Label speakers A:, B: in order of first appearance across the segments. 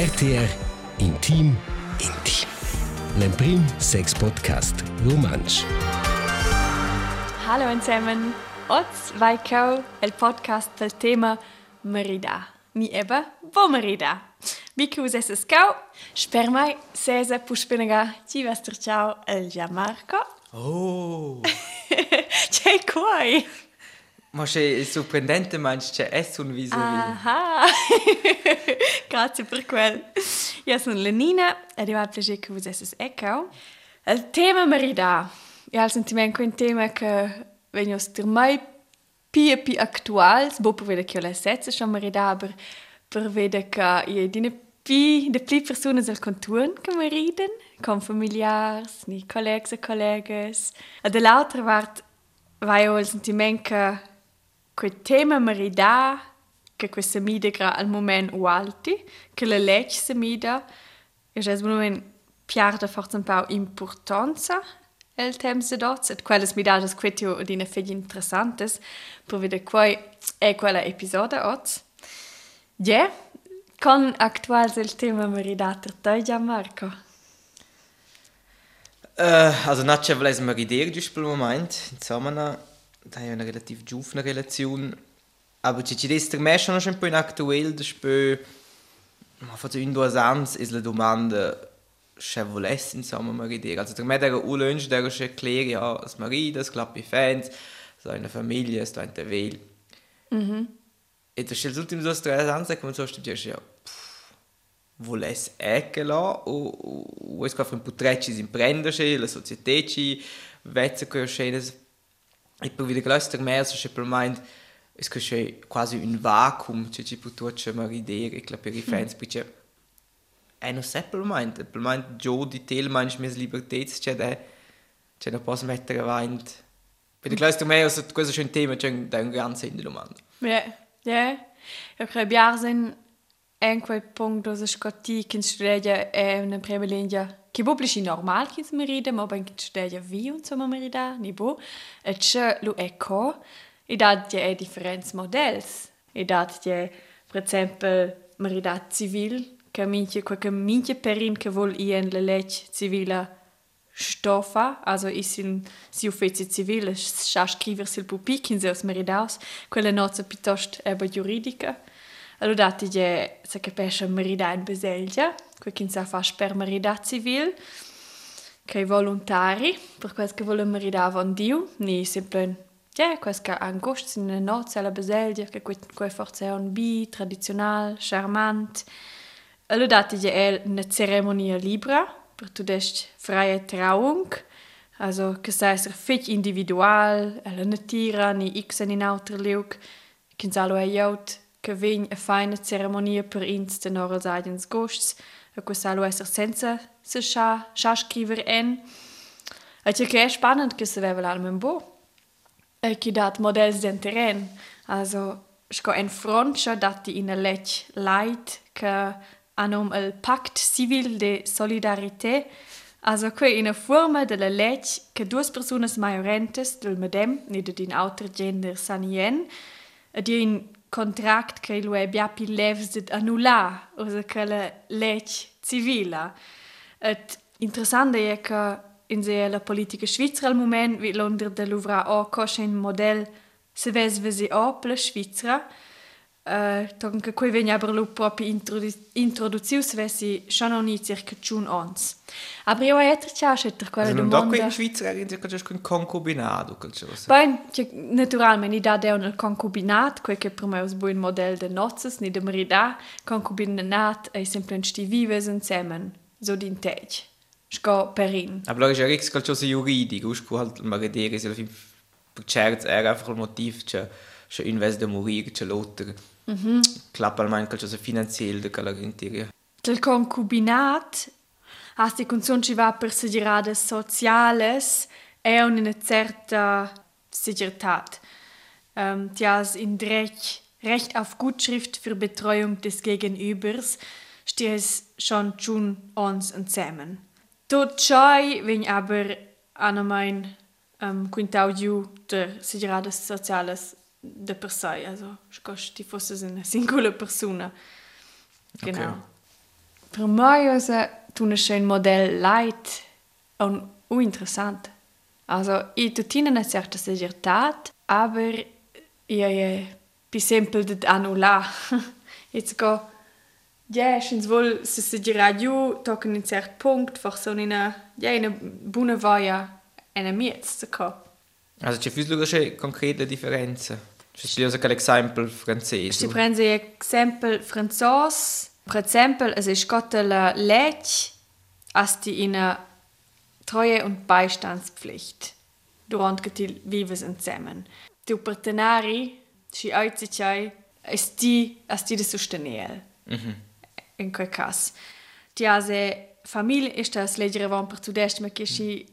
A: RTR Intim Intim. Lemprim Sex Podcast Romansch.
B: Hallo zusammen. Oz Vaikau, el podcast pel tema Merida. Ni eba bo Merida. Biku zese skau, spermai sese puspinega ci vas trčau el ja Marco.
C: Oh!
B: C'è cuoi!
C: Ma c'è sorprendente, meinst c'è es un vis
B: Aha. Grazie per quel. Io sono Lenina ed io ho il piacere che voi siete ecco. Il tema Merida. Io ho il sentimento che è un tema che viene ormai più e più attuale, boh per vedere che io la setze schon Merida, ma per vedere che io di più, di più persone del contorno che mi riden, con familiari, ni colleghi e colleghe. E dall'altra parte, vai il quel tema Merida che questa migra al momento ualti, che la legge si mida, e già moment piarda forse un po' importanza el tema se dots, et quelles midadas quetio dine fegli interessantes, per vedere quai è quella episodio oz. Ja, con actual il tema Merida per te, Gianmarco?
C: Uh, also non c'è volesse mi ridere giusto per il momento, insomma, da è una relativ giovane relazione, aber ci ci desta me schon un po' inaktuell, das spö, ma forse un due anni è la domanda se volesse insomma ridere. Also der me der ulönsch der ist erklärt, ja, das Marie, das klappt bei Fans, so eine Familie, so ein Teil. Mhm. E tu scel ultimi due tre anni come so sti dici, ja, pff, volesse ecco là, o o es quaffre un po' trecci in prenderci, la società ci vezza che scenes e vedere classe der mehr so c'è per mind es che c'è quasi un vacuum, c'è ci putuccia ma ridere, e per i fans, perché è non sa per mind, per mind Joe di tel manch mes libertets c'è da c'è non posso mettere avanti. Per der mehr so questo è un tema, c'è un, un gran sen di domanda.
B: Ja, ja. Io credo che sind en quel punto dove scotti che studia è una prima linea che pubblici normal che si merita, ma ben che studia vi insomma merita, ni bo. E c'è lo ecco, e dat je è differenti modelli. E dat je, per esempio, merita civil, che minche, qualche minche perin che vuol ien la legge civile stoffa, also is in si uffizi civile, sa scriver sil pupic in seus meridaus, quella nozza piuttosto eba giuridica. Allora dati je se capisce merida in beselgia, quel che sa fa per merida civil, che è volontari, per quel che vuole merida von Dio, ni semplicemente Ja, quest che angost in una nozza alla beselgia, che quel forse è un bi, tradizional, charmant. Allora dati je è una ceremonia libera, per tu dest freie Trauung, also che sei ser fit individual, alla natira, ni x in auter leuk, che salo è jaut, che vegn a feine ceremonia per ins den oral seidens gosts, e che salo esser senza se scha, scha scriver en. E che è spannend che se veva l'almen bo. E che dat models den terren, also sco en frontscha dati in a lech light che hanno il Pact Civil de Solidarité, also que in forma della legge che due persone maiorentes del medem, ni de din auter gender sanien, di un contract che lo abbia più levs de annulla, also che la legge civila. Et interessante è che in se la politica svizzera al moment vi Londra de l'uvra o un model se ves vesi o per la Svizzera, Uh, Tonka quei vegna lu proprio introdu introduzius vesi schon oni circa tschun ons. Aber io ho già scelto quella
C: Also non
B: domanda.
C: qui in Svizzera che c'è un concubinato, qualcosa.
B: Bem, cioè, naturalmente, da è un concubinat, quel che per me è un buon modello di nozze, ni da merida, concubinat è semplicemente sti vives insieme, so di integ. Sco perin.
C: Aber ist ja richtig qualcosa juridico, usco halt ma vedere se alla fine per certo era einfach il motivo c'è c'è in vez de morire c'è l'altro. Mhm. Klappa almeno qualcosa finanziario che la garantiria.
B: Del concubinat, a sti consum ci va per segirade sociales, è una certa Sicherheit. Ähm, die has in Recht, Recht auf Gutschrift für Betreuung des Gegenübers, steht es schon schon uns zusammen. Tot ciò wenn aber an mein ähm, quintau giu der Sicherades Soziales de per se, also, scosti fosse una singola persona. Genau.
C: Okay.
B: Per me ist un schön Modell Light und uninteressant. Also, ich tue eine certa Segiertat, aber ich habe per esempio de annular. Jetzt go ja, schins wohl se se gira giù, toccano in cert punct, forse una ja, una buona voglia una miez zu co.
C: Also c'è fus lugar c'è C'è si usa l'esempio francese.
B: Si prende esempio francese, per esempio, es ist gotte la lech, as die in Treue- und Beistandspflicht durant ti vives zusammen. Tu partenari, si oizicai, es ti, as ti de sostenere.
C: Mhm.
B: in quel caso. Die also Familie ist das leggere van per tudest, ma che si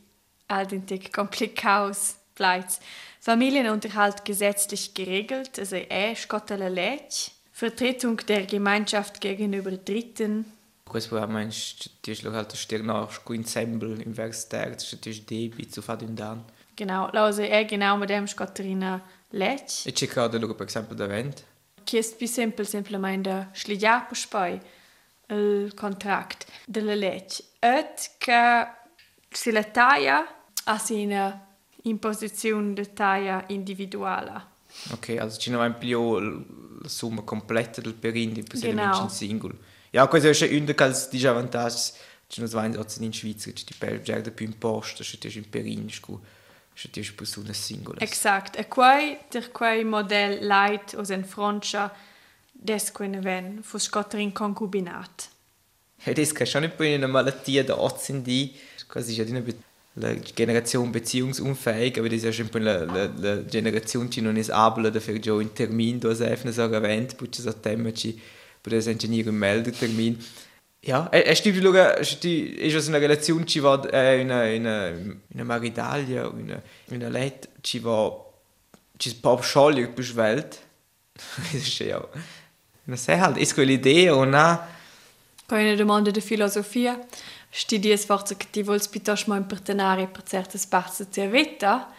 B: aldentig komplikaus bleibt. Familienunterhalt gesetzlich geregelt, also er skottele Lech. Vertretung der Gemeinschaft gegenüber Dritten.
C: Questo programma è natürlich halt der Stern scu ensemble im Werkstag, das ist natürlich Debi zu fad im Dan.
B: Genau, also er genau mit dem Skotterina Lech.
C: E c'è gerade lugar per esempio da vent.
B: Che è più semplice semplicemente sligiar per spoi il contract della Lech. Et che si la taglia a sina imposizione de taglia individuale.
C: Ok, also ci non è più la somma completa del periodo, per esempio
B: Genau.
C: in singolo. Ja, questo è un dels disavantaggi. Ci non svein ozen in Schweiz, ci per già più in posto, ci ti in perin, scu. Ci ti una singola.
B: Exakt. E quai, der quai modell light os en Francia des quene ven fu scotter in concubinat.
C: Ja, das kann schon nicht bei einer Malattie da ozen die. Quasi ja la Generation beziehungsunfähig, aber das ist ja schon la Generation die non è abile da fare già un termin, da ne so event, poi so tema ci per das ingegnere meldetermin. Ja, e, e stimmt lugar, sti è già una relazione ci va eh, una una una maridaglia, una una let ci va ci pop scioglie più svelt. das ist ja. Na sei halt, ist quell'idea o na?
B: Quai una domanda de studies forza che ti vuol piuttosto in partenari per certe spazi di vita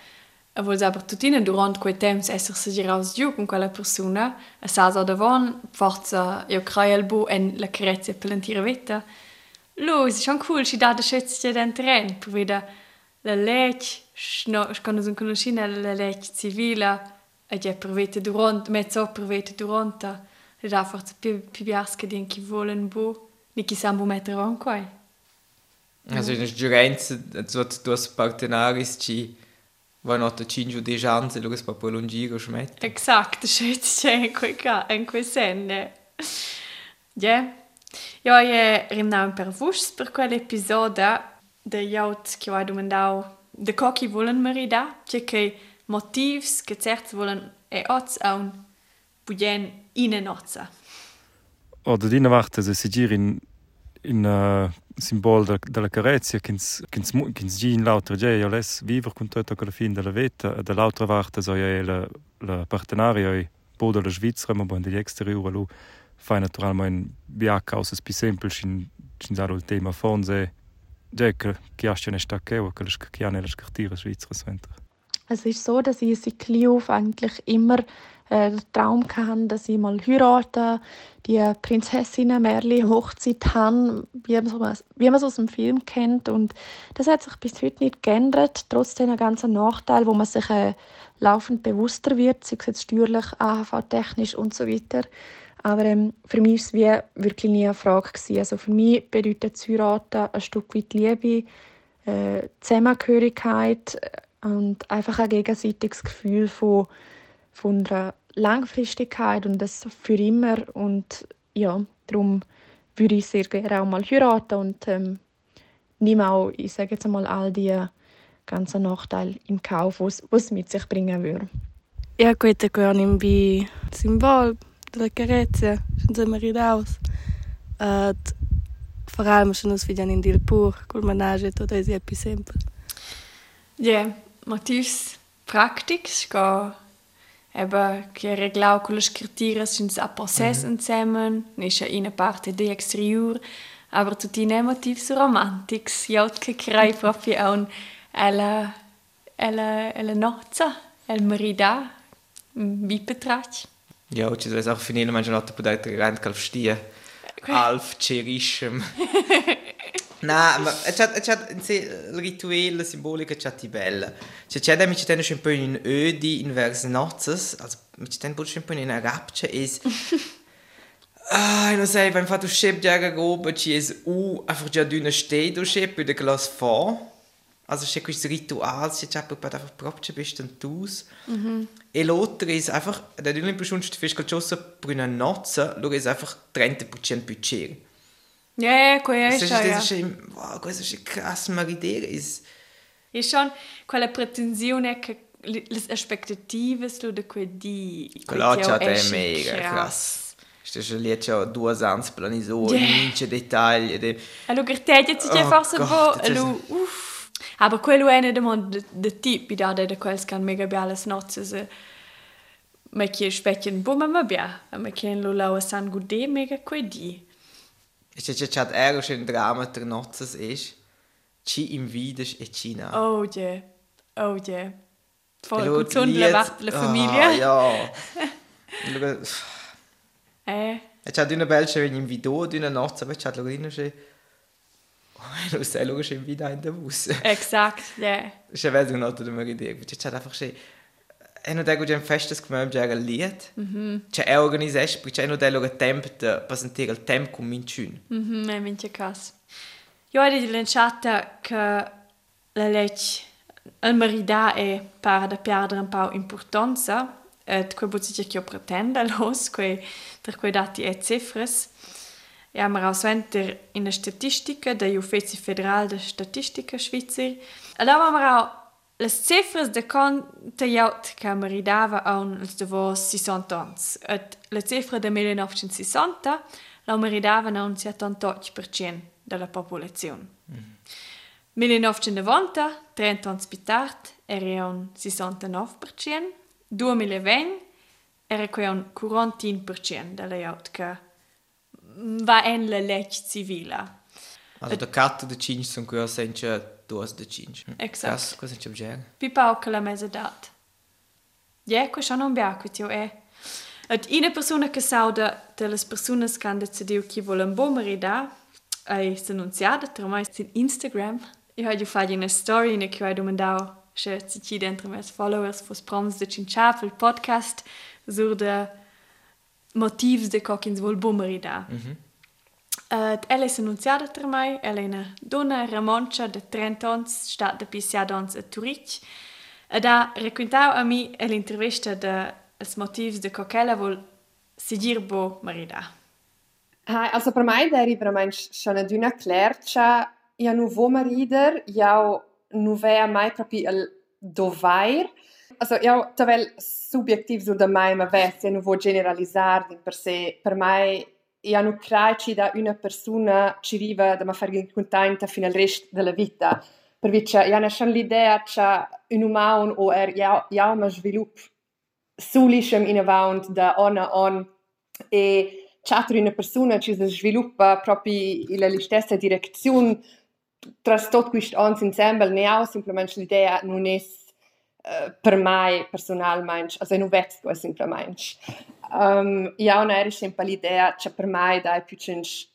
B: e vuol saper tutine durante quei temps esser se gira aus giù con quella persona e sa so davon forza io creo il bu en la crezia per l'intera vita lo è schon cool ci dà da schätze den trend per vedere la legge no, quando sono conosciuta la legge civile e è prevete durante mezzo prevete durante e da. Forza più più biasca di chi vuole un bu di chi sa un mettere ancora
C: Also in Giurenza, so tu as partenaris ci vanno a cinque di chance, che sta poi un giro smet.
B: Exakt, det schätze in quei ca, in quei sende. Ja. Ja, je rimnau per vus per quell'episodio de jaut che vai domandau de cochi volen merida, che che motivs che certs volen e oz aun bugen in nozza.
D: Oder dina varta se sigir in in uh, simbol da, della carezia kins kins mu- kins gi in l'autra ge io les vivere con tutto con la fin della vita e dall'altra varta so io la la partenaria e bodo la Svizzera ma bon degli exterior lu fai naturalmente via causas più semplici in in daro il tema fonse ge che che asce ne sta che o che le schiane le scartire Svizzera center
E: Es ist so, dass ich seit klein auf eigentlich immer äh, den Traum hatte, dass ich mal heirate, die Prinzessinnen Märli Hochzeit haben, wie man, es- wie man es aus dem Film kennt. Und das hat sich bis heute nicht geändert, trotz den ganzen Nachteilen, wo man sich äh, laufend bewusster wird, sei es jetzt steuerlich, AHV-technisch und so weiter. Aber ähm, für mich war es wirklich nie eine Frage. Gewesen. Also für mich bedeutet das Heiraten ein Stück weit Liebe, äh, Zusammengehörigkeit äh, und einfach ein gegenseitiges Gefühl von, von einer Langfristigkeit und das für immer. Und ja, darum würde ich sehr gerne auch mal heiraten und ähm, nehme auch, ich sage jetzt mal, all die ganzen Nachteile in Kauf, was es mit sich bringen würde.
F: Ja, questo è un simbolo della carezia, senza maridaus. Uh, vor allem schon uns wieder in Dil pur, menage tutto è più semplice.
B: Ja, motivs praktisch, ga eben che reglau con le scrittire sind a process mm -hmm. insieme, nisce in parte de exterior, aber tutti ne motivs romantics, jaut che crei proprio un ella ella ella nozza, el marida, vi petrach.
C: Ja, ci deve auch finire mangiare notte per dare rent calf stia. Alf Cherisham. Nein, ma c'è, c'è il rituale, la simbolica c'è di bella. C'è c'è da mi c'è un po' in ödi in vers nozzes, also mi c'è un po' in una rapce is Ah, non sai, beim fatto schep jaga grobe ci es u einfach già d'una ste do schep de glas vor. Also c'è questo ritual, c'è c'è per einfach proprio bist dann tus. Mhm. E l'altro ist einfach, der dünne beschunst fisch geschossen per una nozze, lo ist einfach 30% budget.
B: Ja, Questo è, ja.
C: è, wow, questo è krass, ma l'idea è...
B: E schon quella pretensione che le aspettative su di quei di...
C: C'è
B: che
C: è mega krass. Sto schon lì c'è due anni planiso,
B: Yeah.
C: mince dettagli. De...
B: Allora, si
C: Oh
B: c'è forse un po', allora, uff. Aber quello è una de, de tipi da quels che hanno mega belle nozze. Ma che specchien buon mamma bia, ma che lo lau san gude mega quei di.
C: C'è c'è ero schon Drama der Nozzes ist. Ci invides e Cina.
B: Oh je, oh je. Voll
C: Allora,
B: gut, und
C: Lied-
B: la vart la
C: Ah, ja. Allora,
B: Eh,
C: E c'è una bella c'è in video di una nozze, ma c'è allora c'è... Oh, lo sai, allora c'è in in der bus.
B: exakt, ja.
C: C'è vedo un'altra di mia idea, c'è einfach c'è... E non dico c'è un festes come c'è un lied. C'è è organizzato, perché c'è non dico il tempo di presentare il tempo con minciun.
B: Mhm, è mince cas. Io ho di lanciata che la legge al marida è para da perdere un po' importanza et quei buzzici che io pretendo los, quei, per quei dati e cifres. E am rausventer in der Statistica der Uffizi Federal der Statistica Schweizer. Allora am Las cifras da con tagliaut che meridava aun els davos 60 ans, et la cifra de 1960 la meridavan aun 78% de la popolazione. Mm. 1990, 30 ans più tard, era aun 69%, 2020 era quei aun 41% de layout che va en la legge civile.
C: Also, da catta da 5 sono quei senza 2 exact. de 5.
B: Exakt. Kas, kas viņš apģēra? Pipa okala mezadāt. Jēko šanom bjākut jau e. At ina persona che sauda delle persone che hanno decidiu chi vuole un buon marito, da, e si annunciata tramai su Instagram. Io ho fatto una story in cui ho domandato se ci ci dentro mes followers fos proms de cinchaf il podcast sur de motivs de cockins vol buon marito. Mm. Uh, ella è annunziata tra mai, ella è una donna ramoncia di 30 anni, sta da pisiada anni a Zurich. Ed ha raccontato a me l'intervista de els motivs de coquella vol sigir bo marida.
G: Hai, also per mij der per mij schon aduna clercia ja nu vo marider ja nu vea mai proprio il dovair also ja tavel subjektiv sur da mai ma ves ja nu vo generalisar per se per mai ja nu craici da una persona ci riva da ma far contenta fino al rest della vita. Per vi c'è ja ne schon l'idea c'è un umaun o er ja ja ma svilup sulišem in avanti da ona on e c'è una persona che si sviluppa proprio nella stessa direzione tra tutto questo anno insieme ne ho semplicemente l'idea non è uh, per me personalmente also non vedo semplicemente um, io non ero sempre l'idea che per me da è più cinci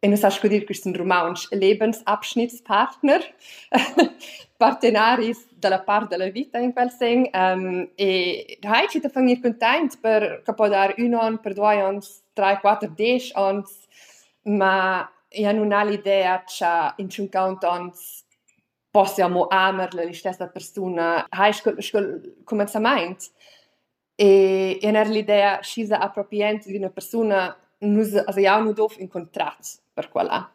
G: e non so dire questo in romansch Lebensabschnittspartner partenaris dalla parte della vita in quel sen um, e hai ci da fangir content per capo dar un an per due an tre quattro dieci an ma io non ho l'idea che in 50 anni possiamo amare la stessa persona hai scol cominciamento e io E, e l'idea scisa appropriente di una persona nus also ja nu dof in contrat per quella.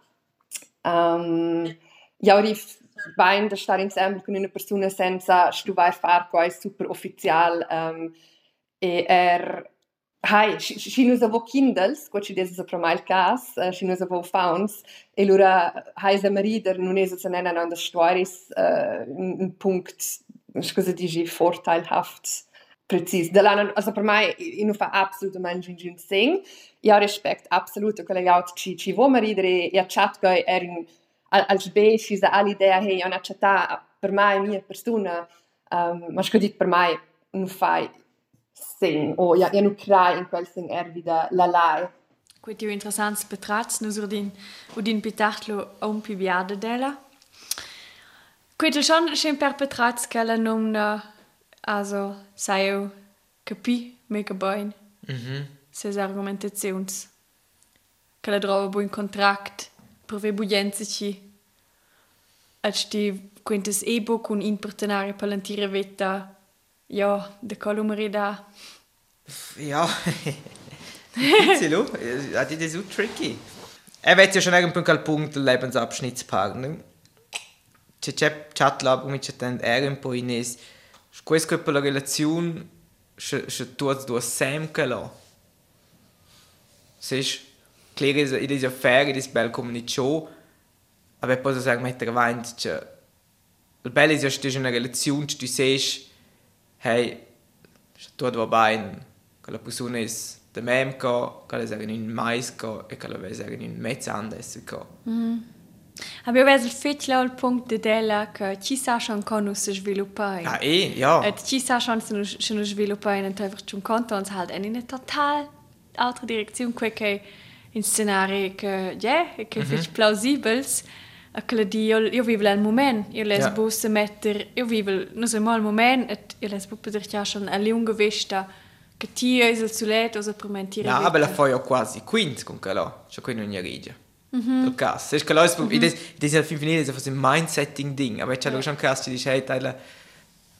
G: Um, ja rif bain da star ensemble con una persona senza stuvar far quai super official um, e er Hai, si nus avo kindles, quo ci deses a promai il cas, uh, si nus avo fauns, e lura hai se marider nun eses an enan an das storis uh, eh, un punct, scusa digi, vorteilhaft. Precis. Da lana also per mai in fa absolutamente in gin sing ja respect absolut quella jaut ci ci vo maridere e a chat ga er in als be ci sa all'idea hey ona chata per mai mia persona. Um, ma sco dit per mai non fai sing o ja ja nu crai in quel sing er wieder la lai.
B: Quei interessants betrats nus udin udin pitartlo un pi biada della. Quei schon schon per betrats kella numna also sai capi mega bain.
C: Mhm.
B: Ses argumentazions. Kella drova buin contract per ve bugenzici. Als sti quintes ebo con impertenare palantire vetta. Ja, de columari da.
C: Ja. Das ist so tricky. Er wird ja schon irgendwann kein Punkt Lebensabschnittspartner. Tant era un po' in es. Questa per la relazione se se tu du sem che lo. Siehst, klar ist in dieser Affäre, in diesem Bell kommen nicht schon, aber ich muss sagen, mit der Wein, il bello è che in una relazione tu siehst, hey, tu va bene, che la persona è da me, che la sagen in mais, e che la sagen in mezzo anders.
B: Aber io vedo il fetch al punto della che ci sa schon con se sviluppare.
C: Ah, eh, ja.
B: Et ci sa schon se nu se nu sviluppare und einfach schon conto uns halt in eine total altra direzione que che in scenari che ja, che mm -hmm. fetch plausibels. A che di io io vivo il moment, io les busse metter, io vivo non so mal il moment et io les dir ja schon a lunga vista che ti è il sulet o se permentire.
C: Ja, aber la fai ja quasi quint con che lo, cioè qui non gli rigia. Il caso, se che lo è, das ist ja fin finire, das ist ein Mindsetting Ding, aber jetzt schon krass, die sei teile,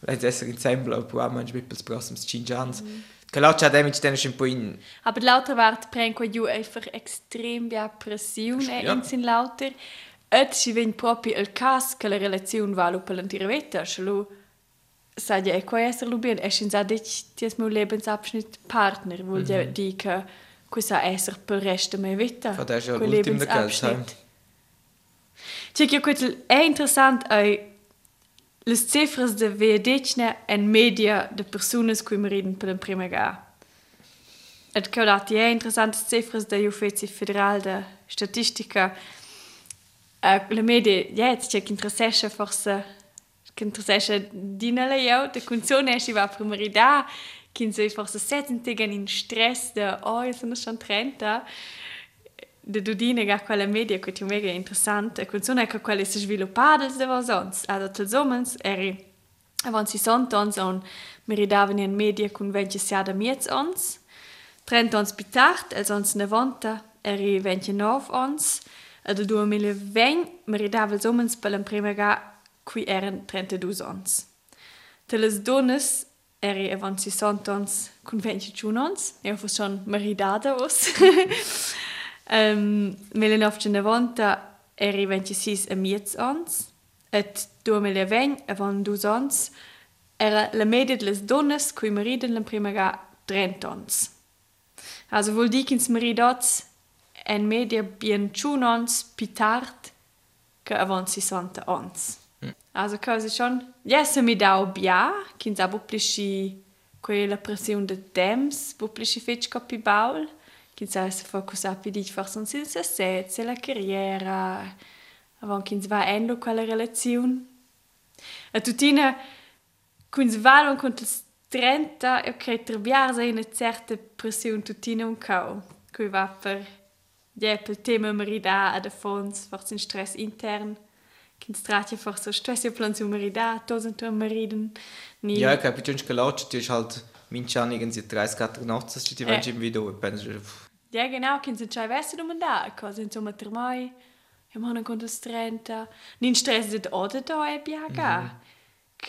C: wenn es in Ensemble, aber manchmal mit das Prossums Chinjans. Che lo c'ha damage dann schon ein in
B: Aber lauter Wert bringt ju einfach extrem via pressione
C: Ja.
B: ja. in sin lauter. Et si ven proprio il cas che la relazione va per l'antire vita, schlu sa ja e qua esser lu bien, es in sa dich ties meu Lebensabschnitt Partner, wo mhm. ja di che cosa esser per resto mia vita.
C: Fa da
B: già
C: l'ultimo da
B: casa. C'è che quel è interessant ai le cifras de vedetne en media de persone cui mi riden per den prima ga. Et che dat è interessante cifras de Uffizi Federal de Statistica. Uh, le media ja, c'è che interessesce forse che interessesce dinale io, de funzione ci va prima kind so einfach so setzen tegen in Stress der oh jetzt sind schon trennt da. De dudine gar quella media che ti mega interessante quel sono ecco quelle si sviluppate se va sonst. Ad tot sommens eri avanti si son tons on meridaven in media con venti si ad miez ons trent ons bitart e sonst ne vonta eri venti nov ons ad du mille ven meridavel sommens per l'imprima qui eren trente du sons Teles dones eri evan si santons conventi giunons, eo fos schon maridada os. um, Melen of Genevanta eri 26 e miez ans, et 2020 evan dus ans, era la media delles donnes cui mariden la primaga 30 ans. Also vuol dicins maridats en media bien giunons pitart che avan si santa ans. Also cosa schon, ja, se mi dau bia, che ins abo plisci quella pressione de temps, bu plisci fetch copi baul, che sa se focusa pi di forse non si se se la carriera, avant che va endo quella relazione. E tutina kun valon con il 30, io credo troviarsi in una certa pressione tutina un cau, cui va per ja, per tema marida ad fons, forse in stress intern, che stratja forse stress io plan su marida, tos und tu mariden, ni
C: Ja, ich glaube, du hast gelatscht, du halt mein Chan irgendwie 30 Grad nachts, das ist die
B: Ja.
C: Wünsche im Video. Ich bin so,
B: Ja, genau, che se c'hai verso non da, cosa insomma per mai. Io mi hanno conto 30. Nin stress det ode da e biaga. Che in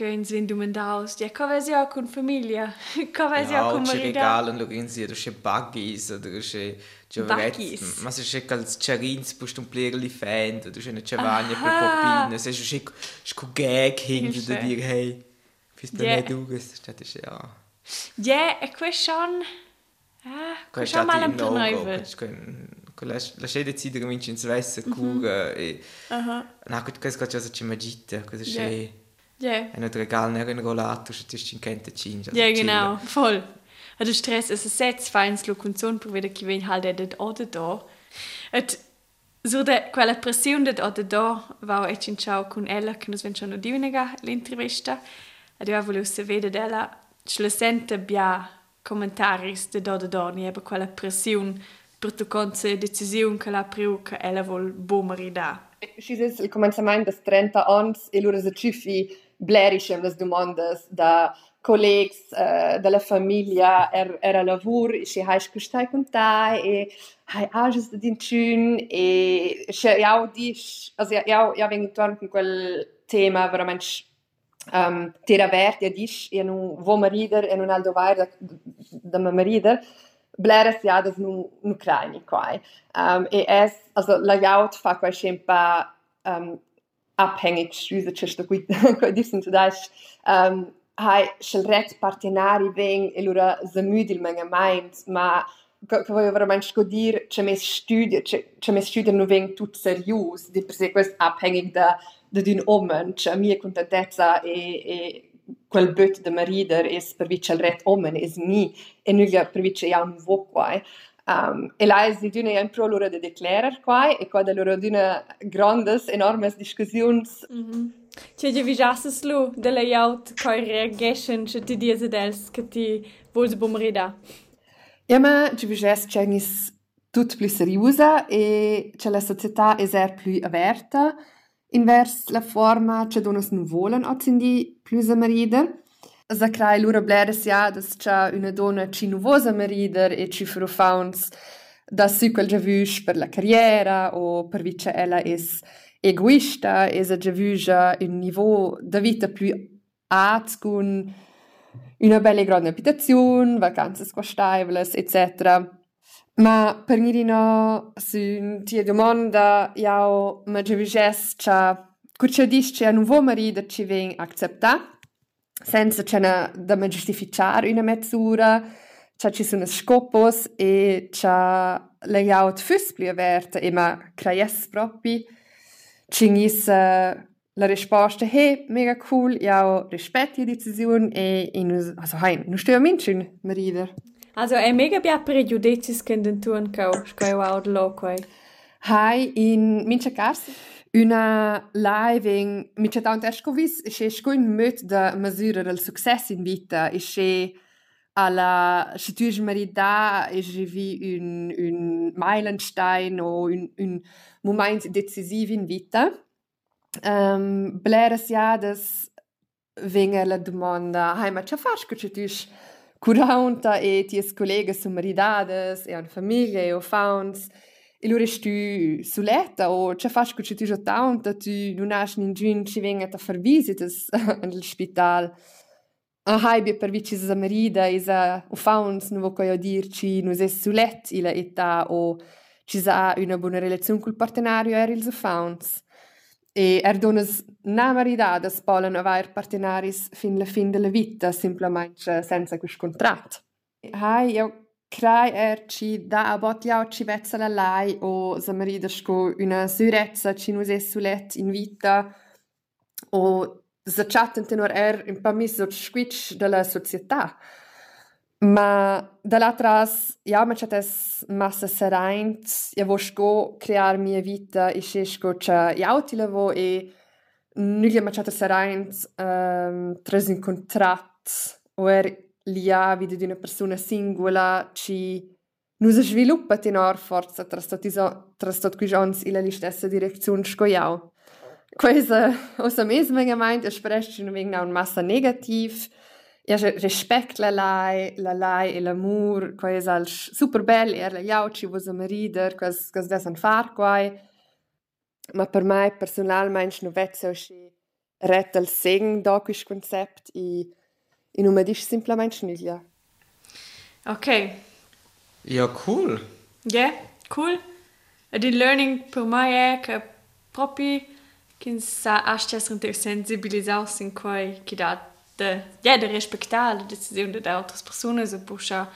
B: insegnando mandaus, ja, co vesi auch con famiglia, co
C: vesi
B: auch con
C: marida. No,
B: ci
C: regalen lo rinzi, du sche baggies, du sche
B: gioveretti,
C: ma se sche calz charins pust un plier li fend, du sche ne cevagna per popine, se sche sco gag hinge
B: da
C: dir, hey, fis
B: per
C: me duges, chat sche, ja.
B: Ja, e quel schon, ah, quel schon mal am Turnivel.
C: la scena decide che vince in Svezia cura e... Uh -huh. No, questo è cosa ci magita, cosa
B: c'è... Yeah.
C: C'è...
B: Ja.
C: È un regalo, è un rollato, c'è in Kente Cinja.
B: Ja, genau, voll. Und der Stress ist ein Setz, feins Lokunzon, per vedere chi ven halt det ode da. Et so de quella pressione ode da va e in ciao con ella che nos ven schon di unega l'intervista. Ed io volevo se vede della schlesente bia commentaris de ode da ni ebbe quella pressione per tu conce decisione che la priu che ella vol bomeri da.
G: Šis je il començament des 30 ans e lura se ciufi blerischem les domandes da collegs uh, della famiglia er, era lavur e si hai scustai con tai e hai ages da din tschün e se jau dis also jau ja vengi torn con quel tema veramente um, tera vert ja dis e nu vo marider e nun aldo vai da da marider bleres ja das nu nu kraini quai um, e es also la jaut fa quai schempa um, abhängig schuzeče, tako kot sem tudi. Um, Hai šel red partenari veng elura zamudil menge mind, ma kako je verament škodir, če me študije, če, če me študije nu veng tudi serjus, di per se quest abhängig da, da din omen, če mi je contentezza e, e quel böt de marider es per vi šel red omen, es mi, e nuga per vi če javn vokwaj. Eh? Um, e là exidiuna in pro l'ora de declarar quai e qua da l'ora d'una grandes, enormes discussions.
B: Mm -hmm. Če je vižasas lu, da layout, kaj reagešen, če ti dieze dels, ki ti bolj bom reda.
G: Ja, ma če vižas čenis tut pli seriusa e če la società eser pli averta, invers la forma če donos nu volen ocendi pli zamarjeder, Za kraj lura bledes ja, da c'è una donna ci nuvosa marider e ci frufauns da si quel già per la carriera o per vice ella es egoista e sa già vuja un niveau da vita più alto con una bella e grande abitazione, vacanze squastables, etc. Ma per mi no, su tia domanda, io mi già vujes c'ha Curcia dice a un nuovo marito ci viene accettato senza c'è da me giustificare una mezzura, c'è ci sono scopos e c'è layout füspli aperta e ma creies proprio c'ingis uh, la risposta hey mega cool ja rispetti die decisione e in also hein nu stör min schön marider
B: Also è mega bia pregiudicis che den tun cau scoi wow lo quai
G: Hai in mincha cars una living mincha tant escovis che scoin möt da misura del success in vita e che alla se tu marida e je vi un un meilenstein o un un moment decisiv in vita. Um, bleres ja das vinge la domanda hai ma cha fas che tu curanta e ties collegas su maridades e an famiglia e o fauns e lo restu suletta o cha fas tu tanta tu non has nin giun ci venga a far visitas nel spital a haibia per vici sa marida isa o fauns non vo coio dirci nus es sulet ila età o ci sa una buona relazione col partenario er ils fauns e er donas na maridadas polen avair partenaris fin la fin della vita simplemente senza quis contrat. Hai io Kraj-ertsi daabatjautsi vetsala lai o samaridasko una syrezza cinuse sulet in vita o začaten tenor er in pa mis od squic della società. Ma dall'atras, ja, ma chates massa seraint, ja vosco crear mia vita e sesco cha jautilevo e nulla ma chates seraint um, tres in contrat o er lia vide di una persona singola ci nu se sviluppa tenor forza tra stot tra stot qui jons ila li stessa direzione sco jau. Questa, osa mesma gemeint, espresse wegen un massa negativ, ja respect la lai la lai e l'amor quais al super bel er la jauci vos am rider quas quas des an far quai ma per mai personalmein no vezzo schi ret al segen da quis concept i in un medis simplement schniglia
B: Ok.
C: Ja, cool.
B: Ja, cool. E di learning per mai è che proprio che sa astes sensibilisaus in quai che da de, ja, de respectar la decisione de altre persone se pusha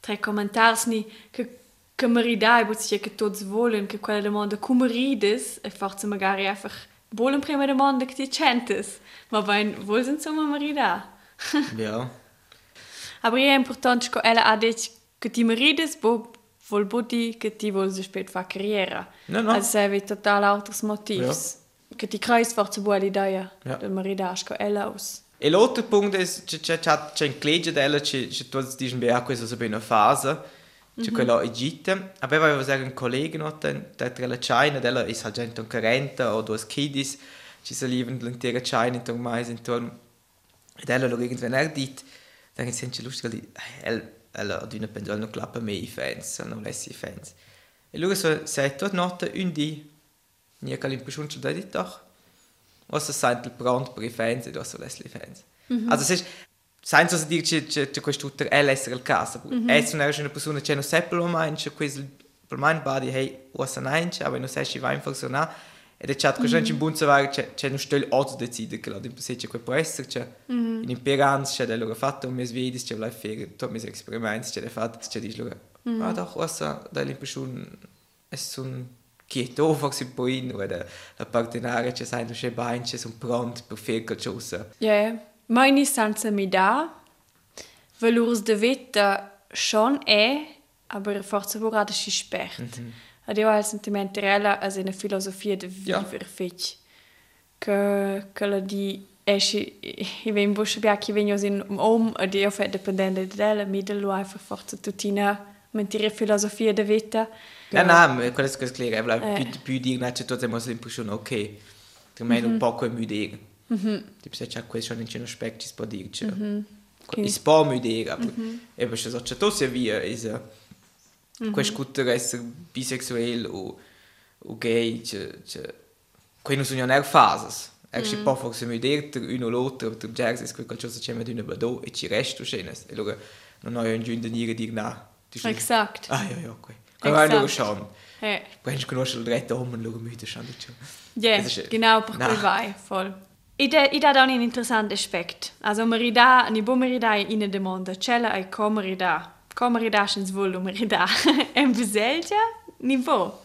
B: tre commentars ni che che maridai but sia che tots volen che quella domanda come rides e forse magari einfach volen prima domanda che ti centes ma vain vols insomma marida
C: Ja.
B: aber è importante che ella ha detto che ti marides bo vol boti che ti vols spät fa carriera
C: No, no.
B: also serve total alters motivs che ti kreis forse buona idea
C: Ja.
B: del maridas che ella aus
C: E l'altro punto è che c'è c'è c'è in legge della c'è c'è tutti dicono beh questa è una fase c'è quella in gita. Aveva avevo un collega no, da tra la China, della è halt gente un 40 o due kiddies, ci salivano l'intera China intorno mais intorno. Della lo irgendwann er dit, dann ist es lustig, di, el ella ad una pendol non clappa me i fans, non lessi i fans. E lui so sei tot notte un di, nie kann impression da dit doch. Was das sind il brand per fans do so lessi i fans. Mm -hmm. Also es ist senza dire che che che questo tutto è l'essere il caso. Mm -hmm. È una una persona che non seppe lo mai, che questo per me body hey, was an eins, aber non sai si va in funzionare. E da chat cosa in buon savare c'è c'è non stel auto decide che la di se c'è quel può essere c'è mm -hmm. in imperanza c'è dello fatto un mes vedi c'è la fere to mes esperimenti c'è fatto c'è di lo mm ah doch was da l'impressione è un chieto forse poi oder la partenare c'è sai c'è bain c'è un pronto per fare qualcosa.
B: Yeah. Meine istanza mi dà, valors de veta schon è, aber forse vorrà si spert. Mm -hmm. a deu al sentiment rela a una filosofia de viver ja. fech che che la di esci i ven bush bia chi vegno in om a deu fa dependente della middle life forza tutina mentire filosofia de vita
C: ja na quello che sclega è più più di una c'è tutte mos l'impression ok tu me un poco müde tipo se c'è questo in un specchio si può dirci si può müde e poi se c'è tutto si via è -hmm. questo cultura essere bisexuale o, o gay, c'è, c'è, qui non sono neanche fasi. E mm può forse mi dire uno o l'altro, per dire che qualcosa c'è di una badò e ci resto scena. E allora non ho un giorno di dire no.
B: Exakt.
C: Ah, ja, ja, okay. Kann man auch schauen. Hey. Du kannst schon direkt um und schauen, müde schauen.
B: Ja, genau, per quel vai, voll. Ed è, ed è un interessante aspetto. Also, merida, ni bo merida in de mondo, cella ai come merida. Come merida sens volo merida. Em beselja, ni bo.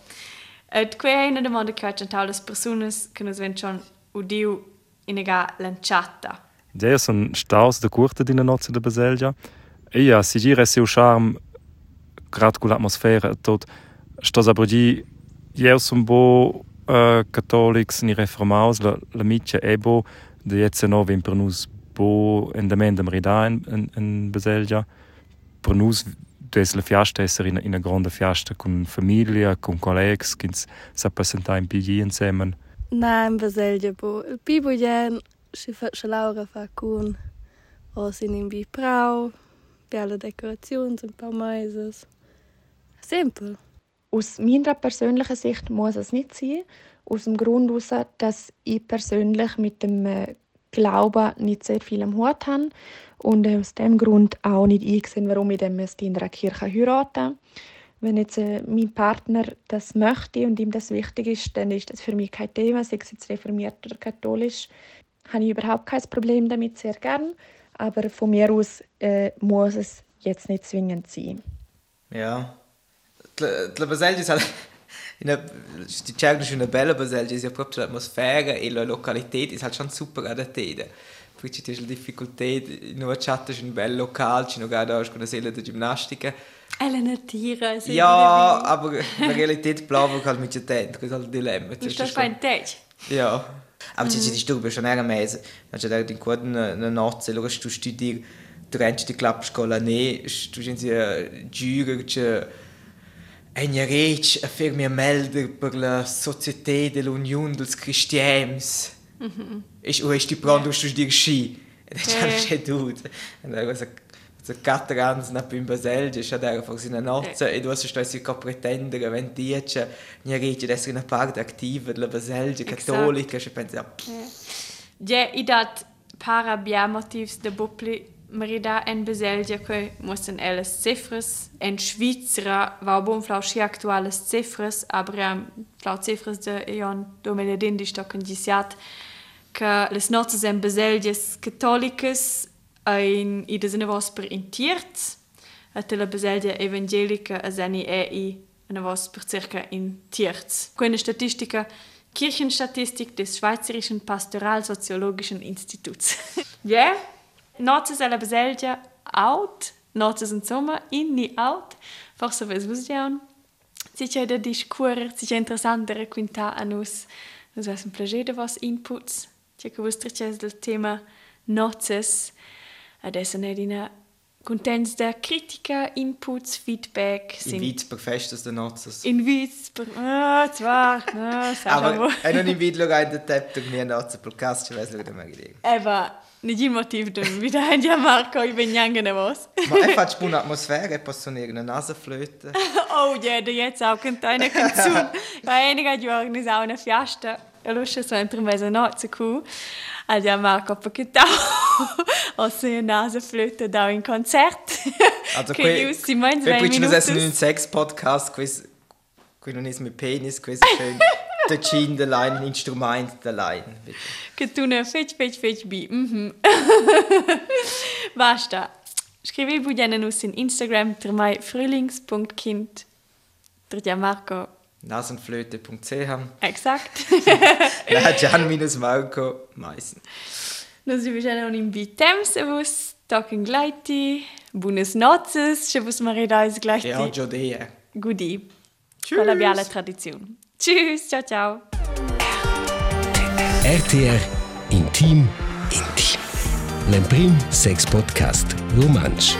B: Et que è una domanda che c'è tante persone che nos ven schon udiu in ega lanciata.
D: Ja, sono staus de curta di nozze de beselja. E ja, si gira seu charme grad con l'atmosfera tot. Stos aber di, io son bo uh, catòlics ni reformaus la, la mitja ebo de jetzt no vin per nus bo endament am rida in, in, in Beselgia per nus des la fiasta esser in, in a grande fiasta con famiglia, con collegs, kins sa passenta in pigi insieme.
F: Na, in Beselgia bo. Il pibo jen, si fa se Laura fa con o sin in bi prau, belle decorazioni, un paar meises. Simpel.
E: Aus meiner persönlichen Sicht muss es nicht sein. Aus dem Grund heraus, dass ich persönlich mit dem äh, Glauben nicht sehr viel am Hut habe und aus dem Grund auch nicht eingesehen, warum ich dann in einer Kirche heiraten Wenn jetzt äh, mein Partner das möchte und ihm das wichtig ist, dann ist das für mich kein Thema, sei es jetzt reformiert oder katholisch, habe ich überhaupt kein Problem damit, sehr gern. Aber von mir aus äh, muss es jetzt nicht zwingend sein.
C: Ja, la Baselgia sa in sti cercano una bella Baselgia sia proprio l'atmosfera e la località è halt schon super adattata poi c'è la difficoltà in una chat c'è un bel locale c'è una con una sala di ginnastica
B: Elena Tira
C: ja aber la Realität bleibt halt mit der das ist halt Dilemma.
B: Du stehst bei Tag
C: ja. Aber c'è di stube schon era mese ma c'è da in quad una nozze allora tu studi durante die Klappscola ne tu c'è giuro c'è Enya rec a fer mia melder per la società dell'Unione dels Cristians. Mm -hmm. E o esti pronto a dir sci. E da c'è c'è tutto. E da cosa so anni na più in Baselgia, c'è da forse una nozza e tu stai si co pretendere wenn dice nia rec ad essere una parte attiva della Baselgia cattolica, e pensa.
B: Ja, i dat para bia motivs de bupli Merida en beselja que mussen elles cifras en Schweizer war bon flau schi aktuelles cifras aber flau cifras de Ion domeledin di stocken disiat que les notas en beseljas catoliques in i des vos per intiert et la beselja evangelica as ani e i en vos per circa intiert. Quelle statistica Kirchenstatistik des Schweizerischen Pastoralsoziologischen Instituts. Yeah? Notas ela beselja out, notas in sommer inni out, forse ves vusian. Sicher der discurs, sicher interessantere quinta a nus. Nus es un plager de vos inputs. Tia che vostre c'è del tema notas. Adesso ne dina contents der Kritiker, Inputs, Feedback.
C: In Witz per Fest des Nazis.
B: In Witz, per, ah, zwar, sag
C: Aber
B: aber.
C: wenn du im Video in den Tab, du mir Nazi Podcast, ich weiß nicht, wie ich
B: Eva, nicht immer tief drin, wie der ja Marco, ich bin jange nervös.
C: Ma è fatto buona atmosfera, e posso dire una Nasenflöte.
B: Oh, ja, der jetzt auch könnte einer Konsum. Bei einigen Jahren ist auch eine Fiesta. So ein Trümmer not so cool. Also ja, Marco, perché auch aus der Nasenflöte da in Konzert.
C: Also
B: che
C: qui,
B: io si mangia
C: qui
B: dai
C: poi ci sono
B: minuti.
C: un sex podcast, qui, qui non è mit Penis, qui schön der Chin, der Line, Instrument, der Line. bitte.
B: Che tu ne feci, feci, feci, bi. Mhm. Basta. Scrivi bugliane nus in Instagram per mai frühlings.kind. Ja Marco.
C: Nasenflöte.ch
B: Exakt.
C: Nein, Gian minus Marco, Meissen.
B: Nus vi viene un invitem se vos tocken gleiti. Buenas noches, se vos mare da is gleiti.
C: Ja, già die.
B: Gudi. Con la biala tradizione. Tschüss, ciao ciao.
A: RTR Intim Intim. L'Emprim Sex Podcast Romansch.